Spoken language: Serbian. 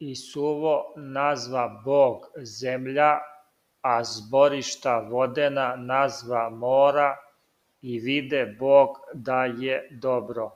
и суво назва Бог земља, а зборишта водена назва мора, и виде Бог да је добро.